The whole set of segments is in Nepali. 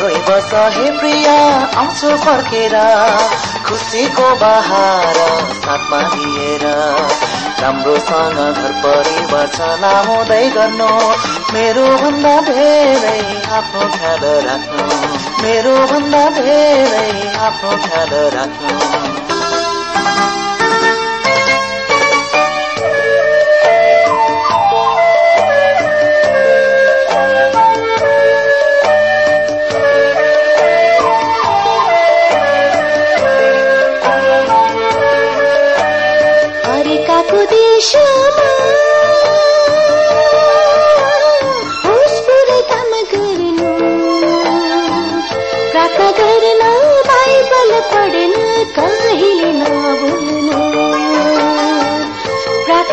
हे प्रिया आउँछु फर्केर। खुसीको बहार साथमा लिएर राम्रोसँग घर परिवार चलाउँदै गर्नु। मेरो भन्दा धेरै आफ्नो ख्याल राख्नु। मेरो भन्दा धेरै आफ्नो ख्याल राख्नु।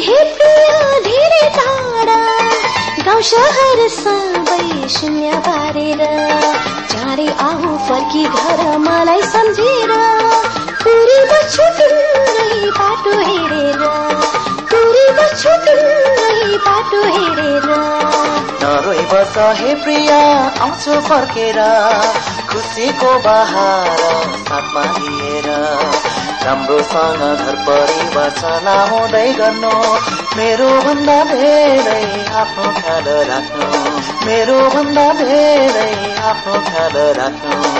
धेरै टाढा गाउँ सहर सबै शून्य पारेर चाँडै आऊ फर्की घर मलाई सम्झेर। पुरी बच्छु तिम्रै बाटो हेरेर। पुरी बच्छु तिम्रै बाटो हेरेर। नरोइ बस हे प्रिया आउँछु फर्केर। खुसीको बहार साथमा लिएर। राम्रोसँग घर परिवार चलाउँदै गर्नु। मेरो भन्दा धेरै आफ्नो ख्याल राख्नु। मेरो भन्दा धेरै आफ्नो ख्याल राख्नु।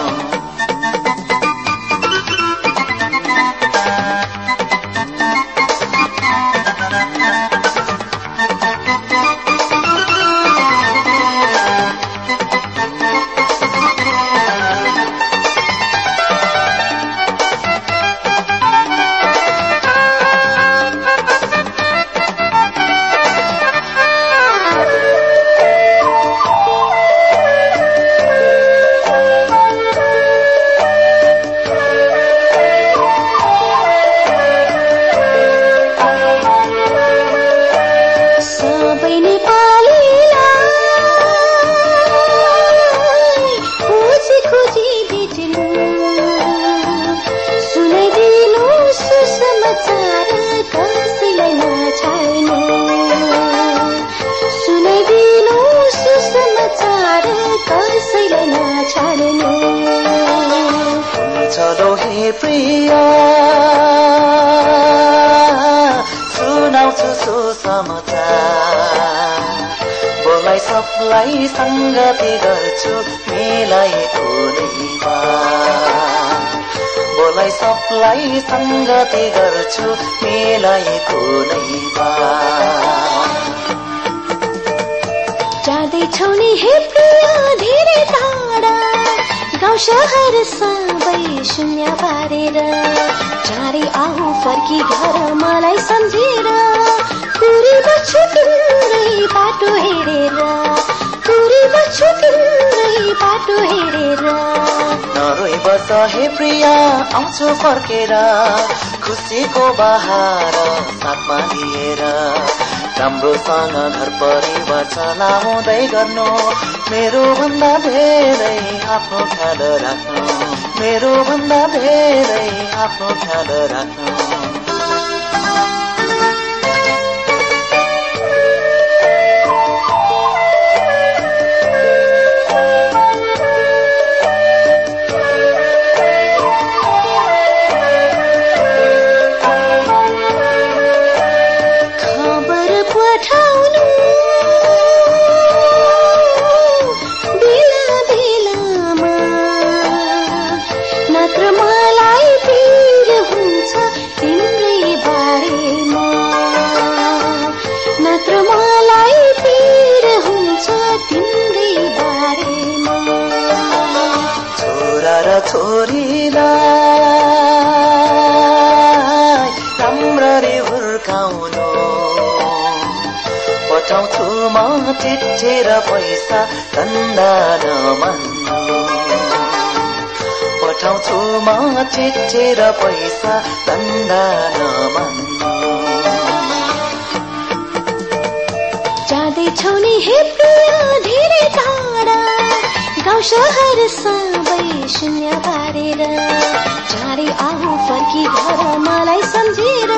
सबलाई सङ्गति गर्छु मिलाई बोलाई सबलाई सङ्गति गर्छु नै बा जाँदैछौ नि हे प्रिय धेरै टाढा। गाउँ सहर सबै शून्य पारेर। चाँडै आऊ फर्की घर मलाई सम्झेर। नरोइ बस हे प्रिया आउँछु फर्केर। खुसीको बहार साथमा लिएर। राम्रोसँग घर परिवार चलाउँदै गर्नु। मेरो भन्दा धेरै आफ्नो ख्याल राख्नु। मेरो भन्दा धेरै आफ्नो ख्याल राख्नु। बारेमा। नत्र मलाई पिर हुन्छ तिम्रै बारेमा। छोरा र छोरीलाई राम्ररी हुर्काउनु। पठाउँछु म चिठी पैसा धन्दा नमान्नु पठाउँछु म चिठी र पैसा धन्दा नमान्नु जाँदैछौ नि हे प्रिय धेरै टाढा। गाउँ सहर सबै शून्य पारेर। चाँडै आऊ फर्की घर मलाई सम्झेर।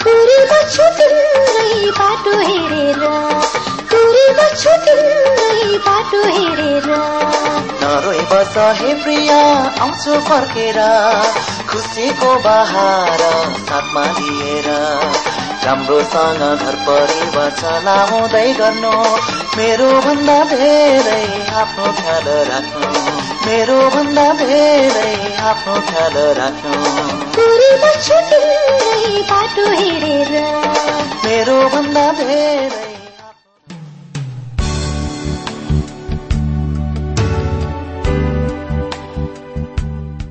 पुरी बच्छु तिम्रै बाटो हेरेर। बच्छु तिम्रै बाटो हेरेर। नरोइ बस हे प्रिया आउँछु फर्केर। खुसीको बहार साथमा लिएर। राम्रोसँग घर परिवार चलाउँदै गर्नु। मेरो भन्दा धेरै आफ्नो ख्याल राख्नु। मेरो भन्दा धेरै आफ्नो ख्याल राख्नु। बाटो हेरेर। मेरो भन्दा धेरै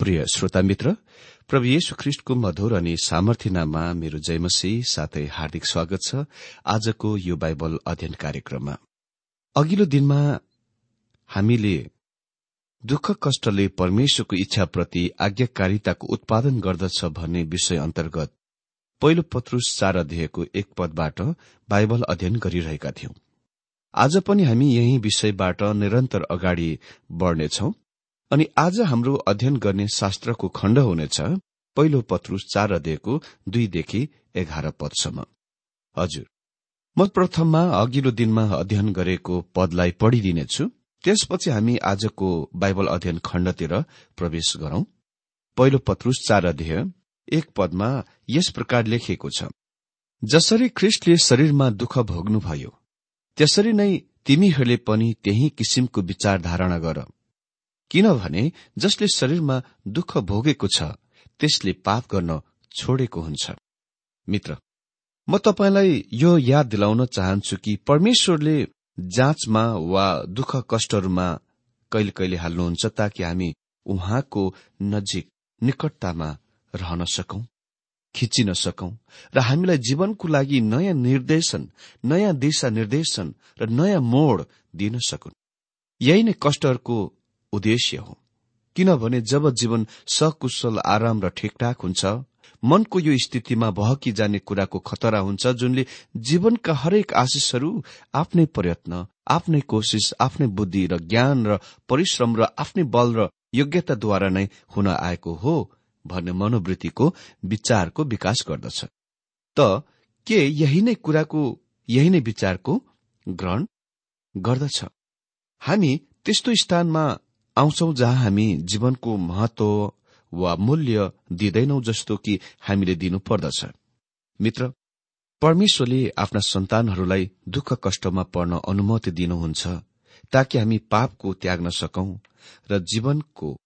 प्रिय श्रोता मित्र प्रभु येशु ख्रिष्टको मधुर अनि सामर्थ्य नाममा मेरो जयमसी साथै हार्दिक स्वागत छ आजको यो बाइबल अध्ययन कार्यक्रममा। अघिल्लो दिनमा हामीले दुःख कष्टले परमेश्वरको इच्छाप्रति आज्ञाकारिताको उत्पादन गर्दछ भन्ने विषय अन्तर्गत पहिलो पत्रुस चार अध्यायको एक पदबाट बाइबल अध्ययन गरिरहेका थियौं। आज पनि हामी यही विषयबाट निरन्तर अगाडि बढ़नेछौ। अनि आज हाम्रो अध्ययन गर्ने शास्त्रको खण्ड हुनेछ पहिलो पत्रुस चार अध्यायको दुईदेखि एघार पदसम्म। हजुर म प्रथममा अघिल्लो दिनमा अध्ययन गरेको पदलाई पढिदिनेछु त्यसपछि हामी आजको बाइबल अध्ययन खण्डतिर प्रवेश गरौं। पहिलो पत्रुस चार अध्यय एक पदमा यस प्रकार लेखिएको छ जसरी ख्रिस्टले शरीरमा दुःख भोग्नुभयो त्यसरी नै तिमीहरूले पनि त्यही किसिमको विचार धारणा गर। किनभने जसले शरीरमा दुःख भोगेको छ त्यसले पाप गर्न छोडेको हुन्छ। मित्र म तपाईँलाई यो याद दिलाउन चाहन्छु कि परमेश्वरले जाँचमा वा दुःख कष्टहरूमा कहिले कहिले हाल्नुहुन्छ ताकि हामी उहाँको नजिक निकटतामा रहन सकौं खिचिन सकौं र हामीलाई जीवनको लागि नयाँ निर्देशन नयाँ दिशा निर्देशन र नयाँ मोड़ दिन सकुन्। यही नै कष्टहरूको उद्देश्य हो। किनभने जब जीवन सकुशल आराम र ठिकठाक हुन्छ मनको यो स्थितिमा बहकी जाने कुराको खतरा हुन्छ जुनले जीवनका हरेक आशिषहरू आफ्नै प्रयत्न आफ्नै कोशिश आफ्नै बुद्धि र ज्ञान र परिश्रम र आफ्नै बल र योग्यताद्वारा नै हुन आएको हो भन्ने मनोवृत्तिको विचारको विकास गर्दछ। त के यही नै कुराको यही नै विचारको ग्रहण गर्दछ? हामी त्यस्तो स्थानमा आउँछौ जहाँ हामी जीवनको महत्व वा मूल्य दिँदैनौ जस्तो कि हामीले दिनु पर्दछ मित्र परमेश्वरले आफ्ना सन्तानहरूलाई दुःख कष्टमा पर्न अनुमति दिनुहुन्छ ताकि हामी पापको त्याग्न सकौं र जीवनको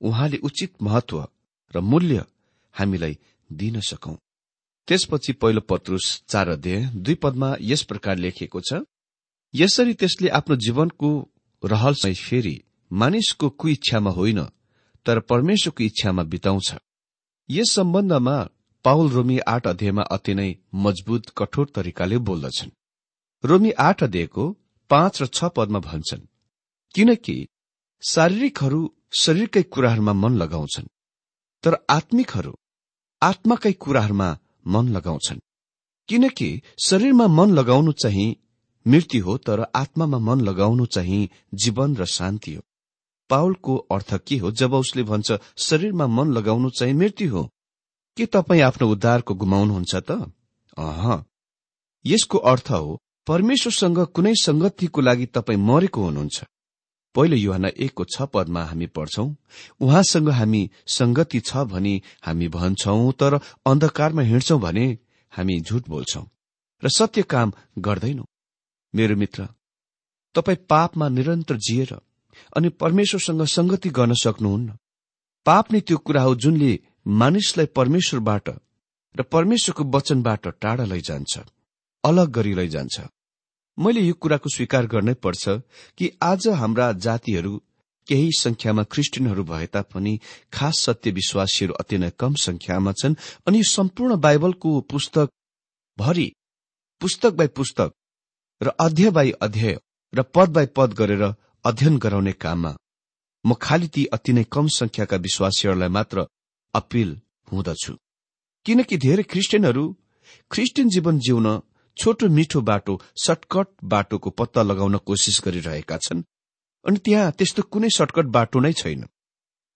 उहाँले उचित महत्व र मूल्य हामीलाई दिन सकौं। त्यसपछि पहिलो पत्रुस चार अध्यय दुई पदमा यस प्रकार लेखिएको छ यसरी त्यसले आफ्नो जीवनको रहलसँग फेरि मानिसको कुइच्छामा होइन तर परमेश्वरको इच्छामा बिताउँछ। यस सम्बन्धमा पाउल रोमी आठ अध्यायमा अति नै मजबुत कठोर तरिकाले बोल्दछन्। रोमी आठ अध्यायको पाँच र छ पदमा भन्छन् किनकि शारीरिकहरू शरीरकै कुराहरूमा मन लगाउँछन् तर आत्मिकहरू आत्माकै कुराहरूमा मन लगाउँछन्। किनकि शरीरमा मन लगाउनु चाहिँ मृत्यु हो तर आत्मामा मन लगाउनु चाहिँ जीवन र शान्ति हो। पाउलको अर्थ के हो? जब उसले भन्छ शरीरमा मन लगाउनु चाहिँ मृत्यु हो। के तपाईँ आफ्नो उद्धारको गुमाउनुहुन्छ त? अह। यसको अर्थ हो परमेश्वरसँग कुनै संगतिको लागि तपाईँ मरेको हुनुहुन्छ। पहिलो युहान एकको छ पदमा हामी पढ्छौं उहाँसँग हामी संगति छ भनी हामी भन्छौं तर अन्धकारमा हिँड्छौं भने हामी झुट बोल्छौं। र सत्य काम गर्दैनौ। मेरो मित्र तपाईँ पापमा निरन्तर जिएर अनि परमेश्वरसँग संगति गर्न सक्नुहुन्न। पाप नै त्यो कुरा हो जुनले मानिसलाई परमेश्वरबाट र परमेश्वरको वचनबाट टाढा लैजान्छ अलग गरी लैजान्छ। मैले यो कुराको स्वीकार गर्नै पर्छ कि आज हाम्रा जातिहरू केही संख्यामा क्रिस्चियनहरू भए तापनि खास सत्य विश्वासीहरू अति नै कम संख्यामा छन् अनि सम्पूर्ण बाइबलको पुस्तक भरि पुस्तक बाई पुस्तक र अध्याय बाई अध्याय र पद बाई पद गरेर अध्ययन गराउने काममा म खालि ती अति नै कम संख्याका विश्वासीहरूलाई मात्र अपिल हुँदछु। किनकि धेरै क्रिस्चियनहरू क्रिस्चियन जीवन जिउन छोटो मिठो बाटो सर्टकट बाटोको पत्ता लगाउन कोसिस गरिरहेका छन् अनि त्यहाँ त्यस्तो कुनै सर्टकट बाटो नै छैन।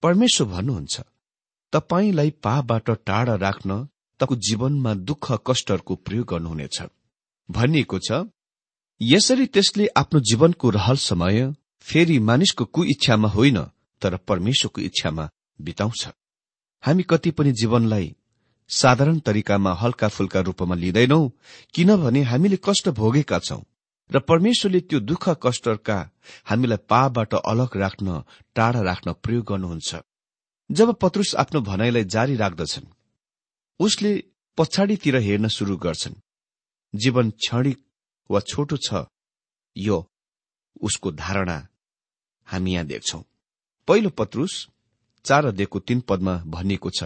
परमेश्वर भन्नुहुन्छ तपाईँलाई पाबाट टाढा राख्न तपाईँको जीवनमा दुःख कष्टहरूको प्रयोग गर्नुहुनेछ। भनिएको छ यसरी त्यसले आफ्नो जीवनको रहल समय फेरि मानिसको कुइच्छामा होइन तर परमेश्वरको इच्छामा बिताउँछ। हामी कति पनि जीवनलाई साधारण तरिकामा हल्का फुल्का रूपमा लिँदैनौ किनभने हामीले कष्ट भोगेका छौं र परमेश्वरले त्यो दुःख कष्टका हामीलाई पाबाट अलग राख्न टाढा राख्न प्रयोग गर्नुहुन्छ। जब पत्रुस आफ्नो भनाइलाई जारी राख्दछन् उसले पछाडितिर हेर्न शुरू गर्छन् जीवन क्षणिक वा छोटो छ यो उसको धारणा हामी यहाँ पहिलो पत्रुस चार अध्ययको तीन पदमा भनिएको छ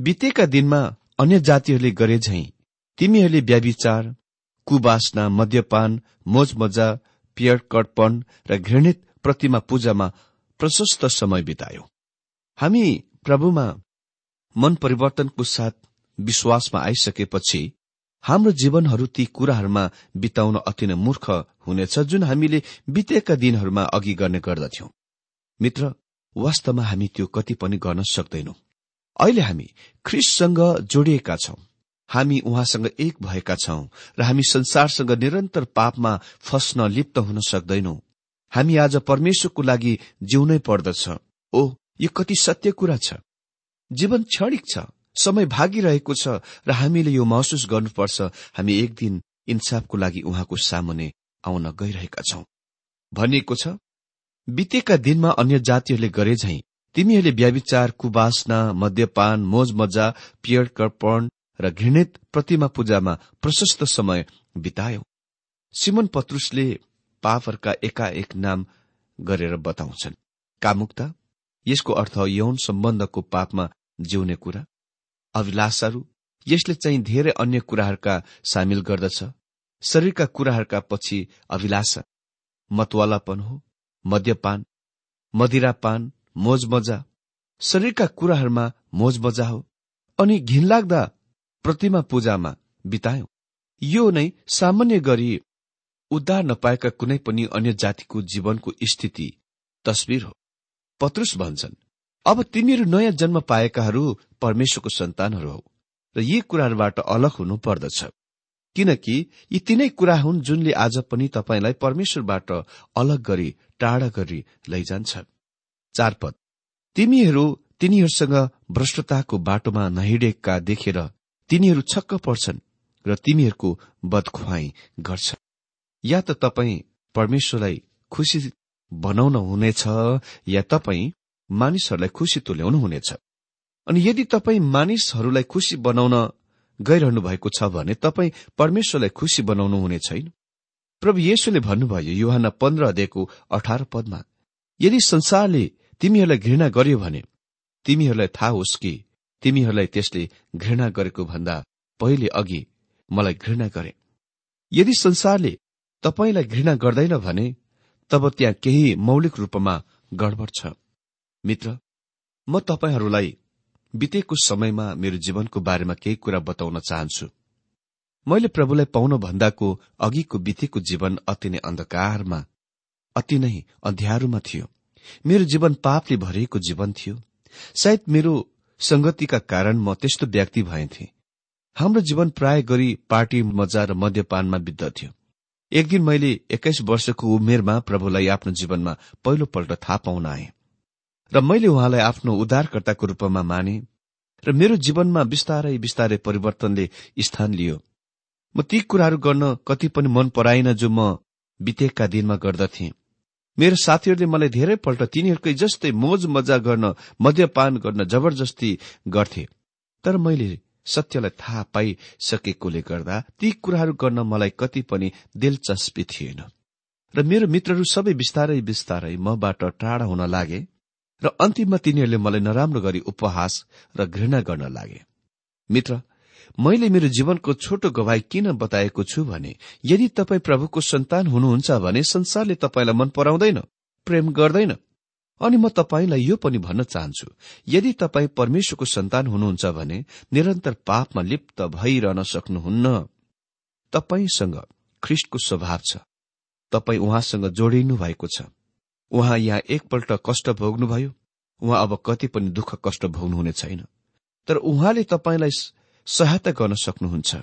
बितेका दिनमा अन्य जातिहरूले गरे झै तिमीहरूले व्याविचार कुवासना मद्यपान मोजमजा पियर कटपन र घृणित प्रतिमा पूजामा प्रशस्त समय बितायो। हामी प्रभुमा मन परिवर्तनको साथ विश्वासमा आइसकेपछि हाम्रो जीवनहरू ती कुराहरूमा बिताउन अति नै मूर्ख हुनेछ जुन हामीले बितेका दिनहरूमा अघि गर्ने गर्दथ्यौं। मित्र वास्तवमा हामी त्यो कति पनि गर्न सक्दैनौ। अहिले हामी ख्रिससँग जोडिएका छौं। हामी उहाँसँग एक भएका छौं र हामी संसारसँग निरन्तर पापमा फस्न लिप्त हुन सक्दैनौ। हामी आज परमेश्वरको लागि जिउनै पर्दछ। ओ यो कति सत्य कुरा छ। जीवन क्षणिक छ। समय भागिरहेको छ र हामीले यो महसुस गर्नुपर्छ हामी एक दिन इन्साफको लागि उहाँको सामुने आउन गइरहेका छौं। भनिएको छ बितेका दिनमा अन्य जातिहरूले गरे झै तिमीहरूले व्याविचार कुवासना मद्यपान मोजमजा पियर कर्पण र घृणित प्रतिमा पूजामा प्रशस्त समय बितायौ। सिमन पत्रुसले पापहरूका एकाएक नाम गरेर बताउँछन्। कामुक्ता यसको अर्थ यौन सम्बन्धको पापमा जिउने कुरा। अभिलाषाहरू यसले चाहिँ धेरै अन्य कुराहरूका सामेल गर्दछ। शरीरका कुराहरूका पछि अभिलाषा। मतवालापन हो मद्यपान मदिरापान मोजमजा। शरीरका कुराहरूमा मोजमजा हो अनि घिनलाग्दा प्रतिमा पूजामा बितायौं। यो नै सामान्य गरी उद्धार नपाएका कुनै पनि अन्य जातिको जीवनको स्थिति तस्विर हो। पत्रुस भन्छन् अब तिमीहरू नयाँ जन्म पाएकाहरू परमेश्वरको सन्तानहरू हौ र यी कुराहरूबाट अलग हुनु पर्दछ। किनकि यी तिनै कुरा हुन् जुनले आज पनि तपाईँलाई परमेश्वरबाट अलग गरी टाढा गरी लैजान्छ। चारपद। तिमीहरू तिनीहरूसँग भ्रष्टताको बाटोमा नहिडेका देखेर तिनीहरू छक्क पर्छन् र तिमीहरूको बदखुवाई गर्छ। या त तपाईँ परमेश्वरलाई खुसी बनाउन हुनेछ या तपाईँ मानिसहरूलाई खुसी तुल्याउनु हुनेछ। अनि यदि तपाईँ मानिसहरूलाई खुसी बनाउन गइरहनु भएको छ भने तपाईँ परमेश्वरलाई खुसी बनाउनु हुने छैन। प्रभु येशुले भन्नुभयो युहान पन्ध्र अध्ययको अठार पदमा यदि संसारले तिमीहरूलाई घृणा गर्यो भने तिमीहरूलाई थाहा होस् कि तिमीहरूलाई त्यसले घृणा गरेको भन्दा पहिले अघि मलाई घृणा गरे। यदि संसारले तपाईँलाई घृणा गर्दैन भने तब त्यहाँ केही मौलिक रूपमा गडबड छ। मित्र म तपाईँहरूलाई बितेको समयमा मेरो जीवनको बारेमा केही कुरा बताउन चाहन्छु। मैले प्रभुलाई पाउन भन्दाको अघिको बितेको जीवन अति नै अन्धकारमा अति नै अध्यारोमा थियो। मेरो जीवन पापले भरिएको जीवन थियो। सायद मेरो संगतिका कारण म त्यस्तो व्यक्ति भएथे हाम्रो जीवन प्राय गरी पार्टी मजा र मद्यपानमा बित्दथ्यो एक दिन मैले एक्काइस वर्षको उमेरमा प्रभुलाई आफ्नो जीवनमा पहिलोपल्ट थाहा पाउन आए। र मैले उहाँलाई आफ्नो उद्धारकर्ताको रूपमा माने र मेरो जीवनमा बिस्तारै बिस्तारै परिवर्तनले स्थान लियो। म ती कुराहरू गर्न कति पनि मन पराइन जो म बितेका दिनमा गर्दथे। मेरो साथीहरूले मलाई धेरैपल्ट तिनीहरूकै जस्तै मोज मजा गर्न मद्यपान गर्न जबरजस्ती गर्थे। तर मैले सत्यलाई थाहा पाइसकेकोले गर्दा ती कुराहरू गर्न मलाई कति पनि दिलचस्पी थिएन। र मेरो मित्रहरू सबै बिस्तारै बिस्तारै मबाट टाढा हुन लागे। र अन्तिममा तिनीहरूले मलाई नराम्रो गरी उपहास र घृणा गर्न लागे। मित्र मैले मेरो जीवनको छोटो गवाई किन बताएको छु भने यदि तपाईँ प्रभुको सन्तान हुनुहुन्छ भने संसारले तपाईँलाई मन पराउँदैन प्रेम गर्दैन। अनि म तपाईँलाई यो पनि भन्न चाहन्छु यदि तपाईँ परमेश्वरको सन्तान हुनुहुन्छ भने निरन्तर पापमा लिप्त भइरहन सक्नुहुन्न। तपाईँसँग ख्रिस्टको स्वभाव छ। तपाईँ उहाँसँग जोडिनु भएको छ। उहाँ यहाँ एकपल्ट कष्ट भोग्नुभयो। उहाँ अब कति पनि दुःख कष्ट भोग्नुहुने छैन। तर उहाँले तपाईँलाई सहायता गर्न सक्नुहुन्छ।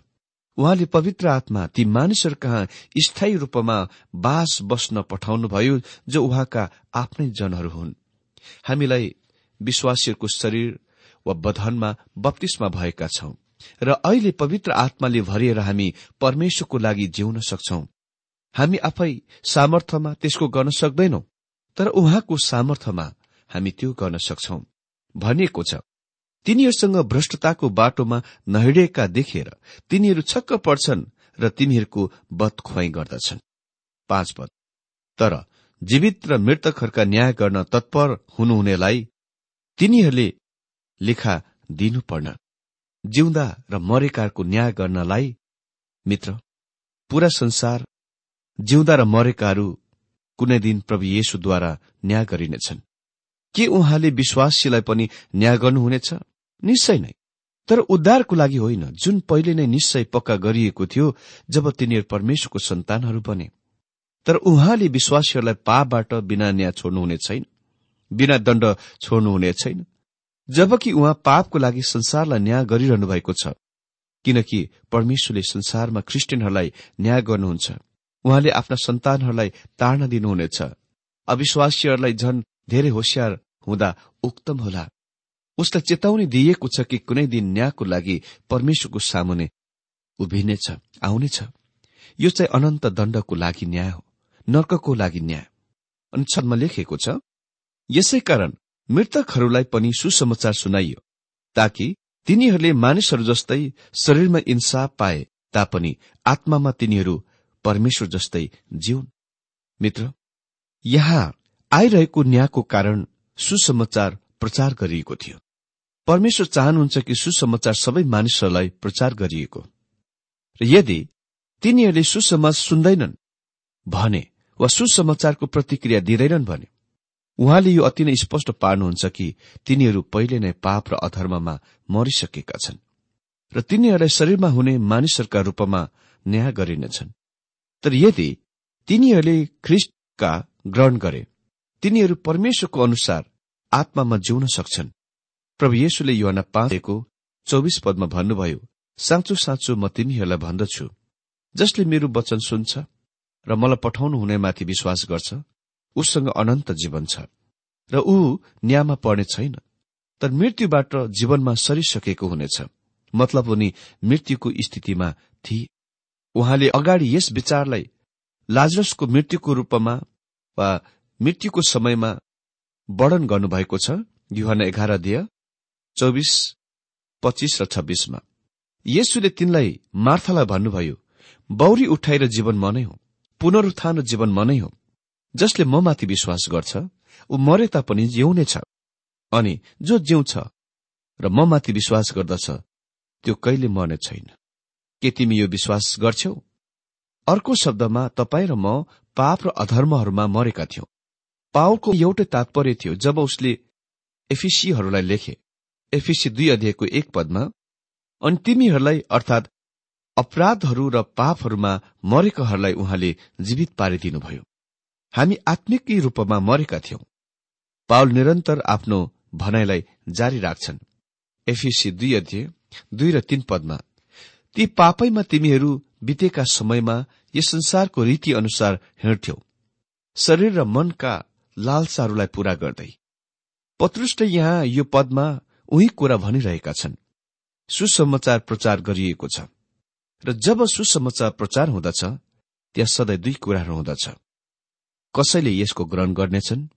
उहाँले पवित्र आत्मा ती मानिसहरू कहाँ स्थायी रूपमा बास बस्न पठाउनुभयो जो उहाँका आफ्नै जनहरू हुन्। हामीलाई विश्वासीहरूको शरीर वा बधनमा बत्तीसमा भएका छौं र अहिले पवित्र आत्माले भरिएर हामी परमेश्वरको लागि जिउन सक्छौ। हामी आफै सामर्थ्यमा त्यसको गर्न सक्दैनौ। तर उहाँको सामर्थ्यमा हामी त्यो गर्न सक्छौ। भनिएको छ तिनीहरूसँग भ्रष्टताको बाटोमा नहिडेका देखेर तिनीहरू छक्क पर्छन् र तिनीहरूको बदखुवाई गर्दछन्। पाँच पद। तर जीवित र मृतकहरूका न्याय गर्न तत्पर हुनुहुनेलाई तिनीहरूले लेखा दिनुपर्न। जिउँदा र मरेकाहरूको न्याय गर्नलाई मित्र पूरा संसार जिउँदा र मरेकाहरू कुनै दिन प्रभु येशुद्वारा न्याय गरिनेछन्। के उहाँले विश्वासीलाई पनि न्याय गर्नुहुनेछ? निश्चय नै। तर उद्धारको लागि होइन जुन पहिले नै निश्चय पक्का गरिएको थियो जब तिनीहरू परमेश्वरको सन्तानहरू बने। तर उहाँले विश्वासीहरूलाई पापबाट बिना न्याय छोड्नुहुने छैन बिना दण्ड छोड्नुहुने छैन। जबकि उहाँ पापको लागि संसारलाई न्याय गरिरहनु भएको छ किनकि परमेश्वरले संसारमा क्रिस्चियनहरूलाई न्याय गर्नुहुन्छ। उहाँले आफ्ना सन्तानहरूलाई ताड्न दिनुहुनेछ। अविश्वासीहरूलाई झन धेरै होसियार हुँदा उक्तम होला। उसलाई चेतावनी दिइएको छ कि कुनै दिन न्यायको लागि परमेश्वरको सामुने उभिनेछ आउनेछ। यो चाहिँ अनन्त दण्डको लागि न्याय हो नर्कको लागि न्याय। अनि छदमा लेखेको छ यसै कारण मृतकहरूलाई पनि सुसमाचार सुनाइयो ताकि तिनीहरूले मानिसहरू जस्तै शरीरमा इन्साफ पाए तापनि आत्मामा तिनीहरू परमेश्वर जस्तै जिउन्। मित्र यहाँ आइरहेको न्यायको कारण सुसमाचार प्रचार गरिएको थियो। परमेश्वर चाहनुहुन्छ कि सुसमाचार सबै मानिसहरूलाई प्रचार गरिएको। र यदि तिनीहरूले सुसमाज सुन्दैनन् भने वा सुसमाचारको प्रतिक्रिया दिँदैनन् भने उहाँले यो अति नै स्पष्ट पार्नुहुन्छ कि तिनीहरू पहिले नै पाप र अधर्ममा मरिसकेका छन् र तिनीहरूलाई शरीरमा हुने मानिसहरूका रूपमा न्याय गरिनेछन्। तर यदि तिनीहरूले ख्रिस्टका ग्रहण गरे तिनीहरू परमेश्वरको अनुसार आत्मामा जिउन सक्छन्। प्रभु येशुले युवाना पाँचको चौबिस पदमा भन्नुभयो साँचो साँचो म तिमीहरूलाई भन्दछु जसले मेरो वचन सुन्छ र मलाई पठाउनु हुनेमाथि विश्वास गर्छ उसँग अनन्त जीवन छ र ऊ न्यायमा पर्ने छैन। तर मृत्युबाट जीवनमा सरिसकेको हुनेछ मतलब उनी मृत्युको स्थितिमा थिए। उहाँले अगाडि यस विचारलाई लाजरसको मृत्युको रूपमा वा मृत्युको समयमा वर्णन गर्नुभएको छ युहान एघार दिय चौबिस पच्चिस र छब्बीसमा। येसुले तिनलाई मार्थालाई भन्नुभयो बौरी उठाएर जीवन मनै हो पुनरुत्थान जीवन मनै हो जसले म माथि विश्वास गर्छ ऊ मरे तापनि जिउनेछ अनि जो जिउँछ र म माथि विश्वास गर्दछ त्यो कहिले मर्ने छैन। के तिमी यो विश्वास गर्छौ? अर्को शब्दमा तपाईँ र म पाप र अधर्महरूमा मरेका थियौं। पावलको एउटै तात्पर्य थियो जब उसले एफिसीहरूलाई लेखे एफिसी दुई अध्यायको एक पदमा अनि तिमीहरूलाई अर्थात् अपराधहरू र पापहरूमा मरेकाहरूलाई उहाँले जीवित पारिदिनुभयो। हामी आत्मिकी रूपमा मरेका थियौं पावल निरन्तर आफ्नो भनाइलाई जारी राख्छन्। एफिसी दुई अध्यय दुई र तीन पदमा ती पापैमा तिमीहरू बितेका समयमा यस संसारको रीति अनुसार हिँड्थ्यौ। शरीर र मनका लालसाहरूलाई पूरा गर्दै। पत्रुष्ट यहाँ यो पदमा उही कुरा भनिरहेका छन्। सुसमाचार प्रचार गरिएको छ। र जब सुसमाचार प्रचार हुँदछ त्यहाँ सधैँ दुई कुराहरू हुँदछ। कसैले यसको ग्रहण गर्नेछन्?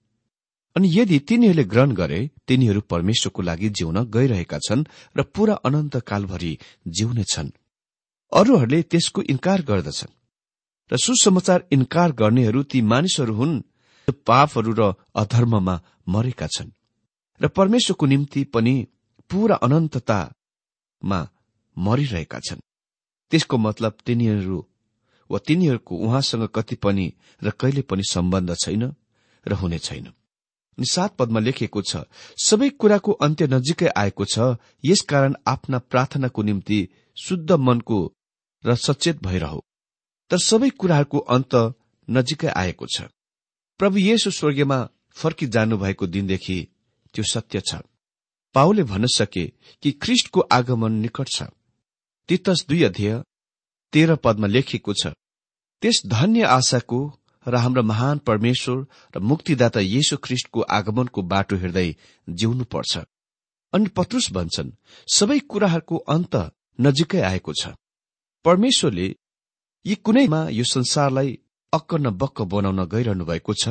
अनि यदि तिनीहरूले ग्रहण गरे तिनीहरू परमेश्वरको लागि जिउन गइरहेका छन् र पूरा अनन्त कालभरि जिउनेछन्। अरूहरूले त्यसको इन्कार गर्दछन् र सुसमाचार इन्कार गर्नेहरू ती मानिसहरू हुन् पापहरू र अधर्ममा मरेका छन्। र परमेश्वरको निम्ति पनि पूरा अनन्ततामा मरिरहेका छन्। त्यसको मतलब तिनीहरू वा तिनीहरूको उहाँसँग कति पनि र कहिले पनि सम्बन्ध छैन र हुने छैन। अनि सात पदमा लेखिएको छ सबै कुराको अन्त्य नजिकै आएको छ यसकारण आफ्ना प्रार्थनाको निम्ति शुद्ध मनको र सचेत भइरह। तर सबै कुराहरूको अन्त नजिकै आएको छ। प्रभु येशु स्वर्गीयमा फर्किजानु भएको दिनदेखि त्यो सत्य छ। पाउले भन्न सके कि ख्रिष्टको आगमन निकट छ। तितस दुई अध्यय तेह्र पदमा लेखिएको छ त्यस धन्य आशाको र हाम्रो महान परमेश्वर र मुक्तिदाता येशु ख्रिष्टको आगमनको बाटो हिँड्दै जिउनु पर्छ अनि पत्रुस भन्छन् सबै कुराहरूको अन्त नजिकै आएको छ। परमेश्वरले यी कुनैमा यो संसारलाई अक्क न बक्क बनाउन गइरहनु भएको छ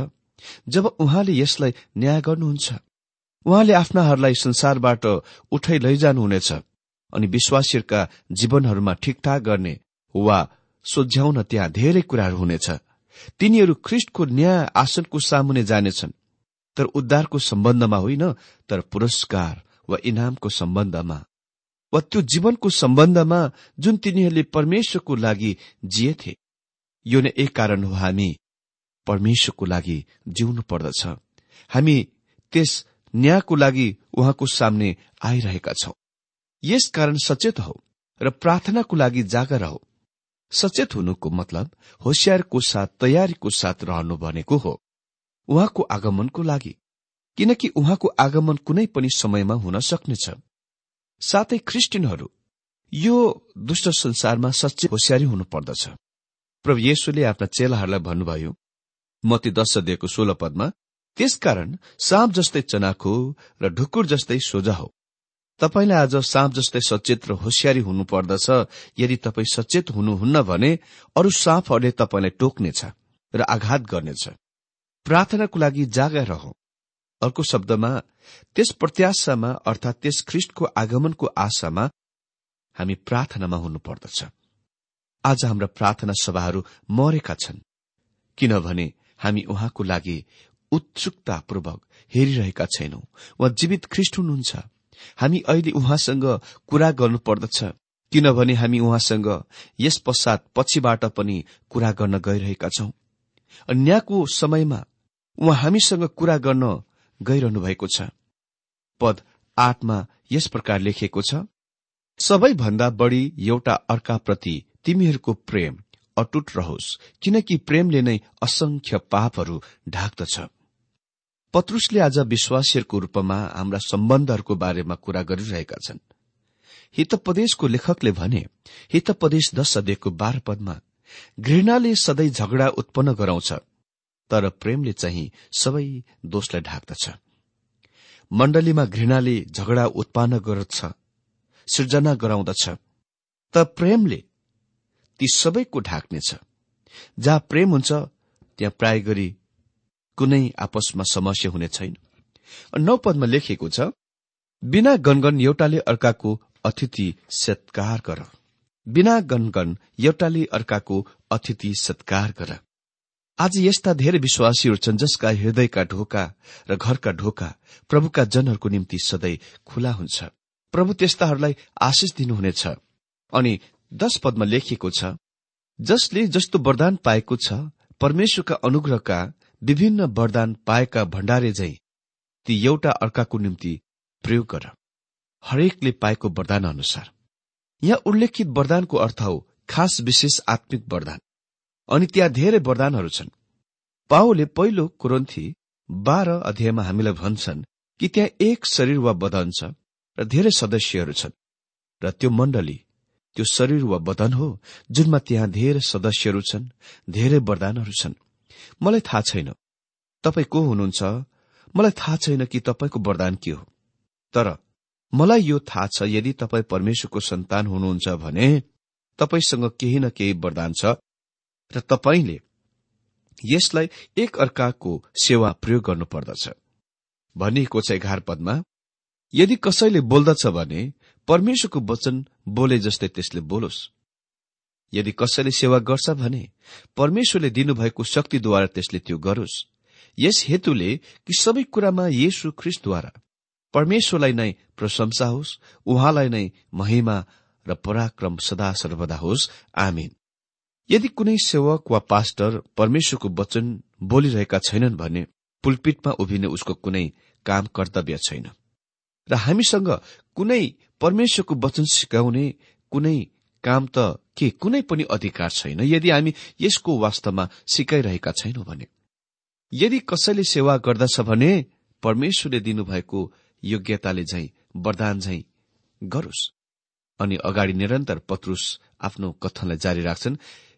जब उहाँले यसलाई न्याय गर्नुहुन्छ। उहाँले आफ्नाहरूलाई संसारबाट उठाइ लैजानुहुनेछ अनि विश्वासीहरूका जीवनहरूमा ठिकठाक गर्ने वा सोझ्याउन त्यहाँ धेरै कुराहरू हुनेछ। तिनीहरू ख्रिष्टको न्याय आसनको सामुने जानेछन् तर उद्धारको सम्बन्धमा होइन तर पुरस्कार वा इनामको सम्बन्धमा। वा त्यो जीवनको सम्बन्धमा जुन तिनीहरूले परमेश्वरको लागि जिएथे यो नै एक कारण हो हामी परमेश्वरको लागि जिउनु पर्दछ। हामी त्यस न्यायको लागि उहाँको सामने आइरहेका छौं। यसकारण सचेत हौ र प्रार्थनाको लागि जागर हौ। सचेत हुनुको मतलब होसियारको साथ तयारीको साथ रहनु भनेको हो उहाँको आगमनको लागि। किनकि उहाँको आगमन कुनै पनि समयमा हुन सक्नेछ। साथै ख्रिस्टियनहरू यो दुष्ट संसारमा सच्चै होसियारी हुनुपर्दछ। प्रभु येशुले आफ्ना चेलाहरूलाई भन्नुभयो मती दश दिएको सोह्र पदमा त्यसकारण साँप जस्तै चनाखो र ढुकुर जस्तै सोझा हो। तपाईँले आज साँप जस्तै सचेत र होसियारी हुनुपर्दछ। यदि तपाईँ सचेत हुनुहुन्न भने अरू साँपहरूले तपाईँलाई टोक्नेछ र आघात गर्नेछ। प्रार्थनाको लागि जागा रह। अर्को शब्दमा त्यस प्रत्याशामा अर्थात् त्यस ख्रिष्टको आगमनको आशामा हामी प्रार्थनामा हुनुपर्दछ। आज हाम्रा प्रार्थना सभाहरू मरेका छन् किनभने हामी उहाँको लागि उत्सुकतापूर्वक हेरिरहेका छैनौं। वा जीवित ख्रिष्ट हुनुहुन्छ। हामी अहिले उहाँसँग कुरा गर्नुपर्दछ किनभने हामी उहाँसँग यस पश्चात पछिबाट पनि कुरा गर्न गइरहेका छौं। अन्यको समयमा उहाँ हामीसँग कुरा गर्न गइरहनु भएको छ। पद आठमा यस प्रकार लेखिएको छ सबैभन्दा बढ़ी एउटा अर्काप्रति तिमीहरूको प्रेम अटुट रहोस् किनकि प्रेमले नै असंख्य पापहरू ढाक्दछ पत्रुसले आज विश्वासीहरूको रूपमा हाम्रा सम्बन्धहरूको बारेमा कुरा गरिरहेका छन्। हितपदेशको लेखकले भने हितपदेश दश अध्ययको बाह्र पदमा घृणाले सधैँ झगडा उत्पन्न गराउँछ। तर प्रेमले चाहिँ सबै दोषलाई ढाक्दछ। मण्डलीमा घृणाले झगडा उत्पन्न गर्छ सृजना गराउँदछ। त प्रेमले ती सबैको ढाक्नेछ। जहाँ प्रेम हुन्छ त्यहाँ प्राय गरी कुनै आपसमा समस्या हुने छैन। नौ पदमा लेखिएको छ बिना गनगन एउटाले अर्काको अतिथि सत्कार गर। बिना गनगन एउटाले अर्काको अतिथि सत्कार गर। आज यस्ता धेरै विश्वासीहरू छन् जसका हृदयका ढोका र घरका ढोका प्रभुका जनहरूको निम्ति सधैँ खुला हुन्छ। प्रभु त्यस्ताहरूलाई आशिष दिनुहुनेछ। अनि दश पदमा लेखिएको छ जसले जस्तो वरदान पाएको छ परमेश्वरका अनुग्रहका विभिन्न वरदान पाएका भण्डारे झै ती एउटा अर्काको निम्ति प्रयोग गर। हरेकले पाएको वरदान अनुसार यहाँ उल्लेखित वरदानको अर्थ हो खास विशेष आत्मिक वरदान। अनि त्यहाँ धेरै वरदानहरू छन्। पाओले पहिलो कुरन्थी बाह्र अध्यायमा हामीलाई भन्छन् कि त्यहाँ एक शरीर वा बदन छ र धेरै सदस्यहरू छन्। र त्यो मण्डली त्यो शरीर वा बदन हो जुनमा त्यहाँ धेरै सदस्यहरू छन् धेरै वरदानहरू छन्। मलाई थाहा छैन। तपाईँ को हुनुहुन्छ? मलाई थाहा छैन कि तपाईँको वरदान के हो। तर मलाई यो थाहा छ यदि तपाईँ परमेश्वरको सन्तान हुनुहुन्छ भने तपाईँसँग केही न केही वरदान छ र तपाईँले यसलाई एक अर्काको सेवा प्रयोग गर्नुपर्दछ। भनिएको छ एघार पदमा यदि कसैले बोल्दछ भने परमेश्वरको वचन बोले जस्तै त्यसले बोलोस्। यदि कसैले सेवा गर्छ भने परमेश्वरले दिनुभएको शक्तिद्वारा त्यसले त्यो गरोस्। यस हेतुले कि सबै कुरामा येशु ख्रिस्टद्वारा परमेश्वरलाई नै प्रशंसा होस् उहाँलाई नै महिमा र पराक्रम सदा सर्वदा होस्। आमिन। यदि कुनै सेवक वा पास्टर परमेश्वरको वचन बोलिरहेका छैनन् भने पुलपिटमा उभिने उसको कुनै काम कर्तव्य छैन। र हामीसँग कुनै परमेश्वरको वचन सिकाउने कुनै काम त के कुनै पनि अधिकार छैन। यदि हामी यसको वास्तवमा सिकाइरहेका छैनौं भने यदि कसैले सेवा गर्दछ भने परमेश्वरले दिनुभएको योग्यताले झै वरदान झै गरोस्। अनि अगाडि निरन्तर पत्रुस आफ्नो कथनलाई जारी राख्छन्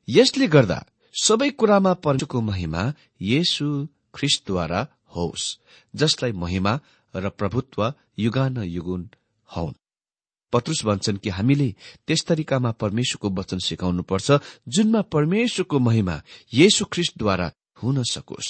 यसले गर्दा सबै कुरामा परमेश्वरको महिमा येशु ख्रिस्टद्वारा होस् जसलाई महिमा र प्रभुत्व युगान युगुन हौन्। पत्रुस भन्छन् कि हामीले त्यस तरिकामा परमेश्वरको वचन सिकाउनुपर्छ जुनमा परमेश्वरको महिमा येशु ख्रिस्टद्वारा हुन सकोस्।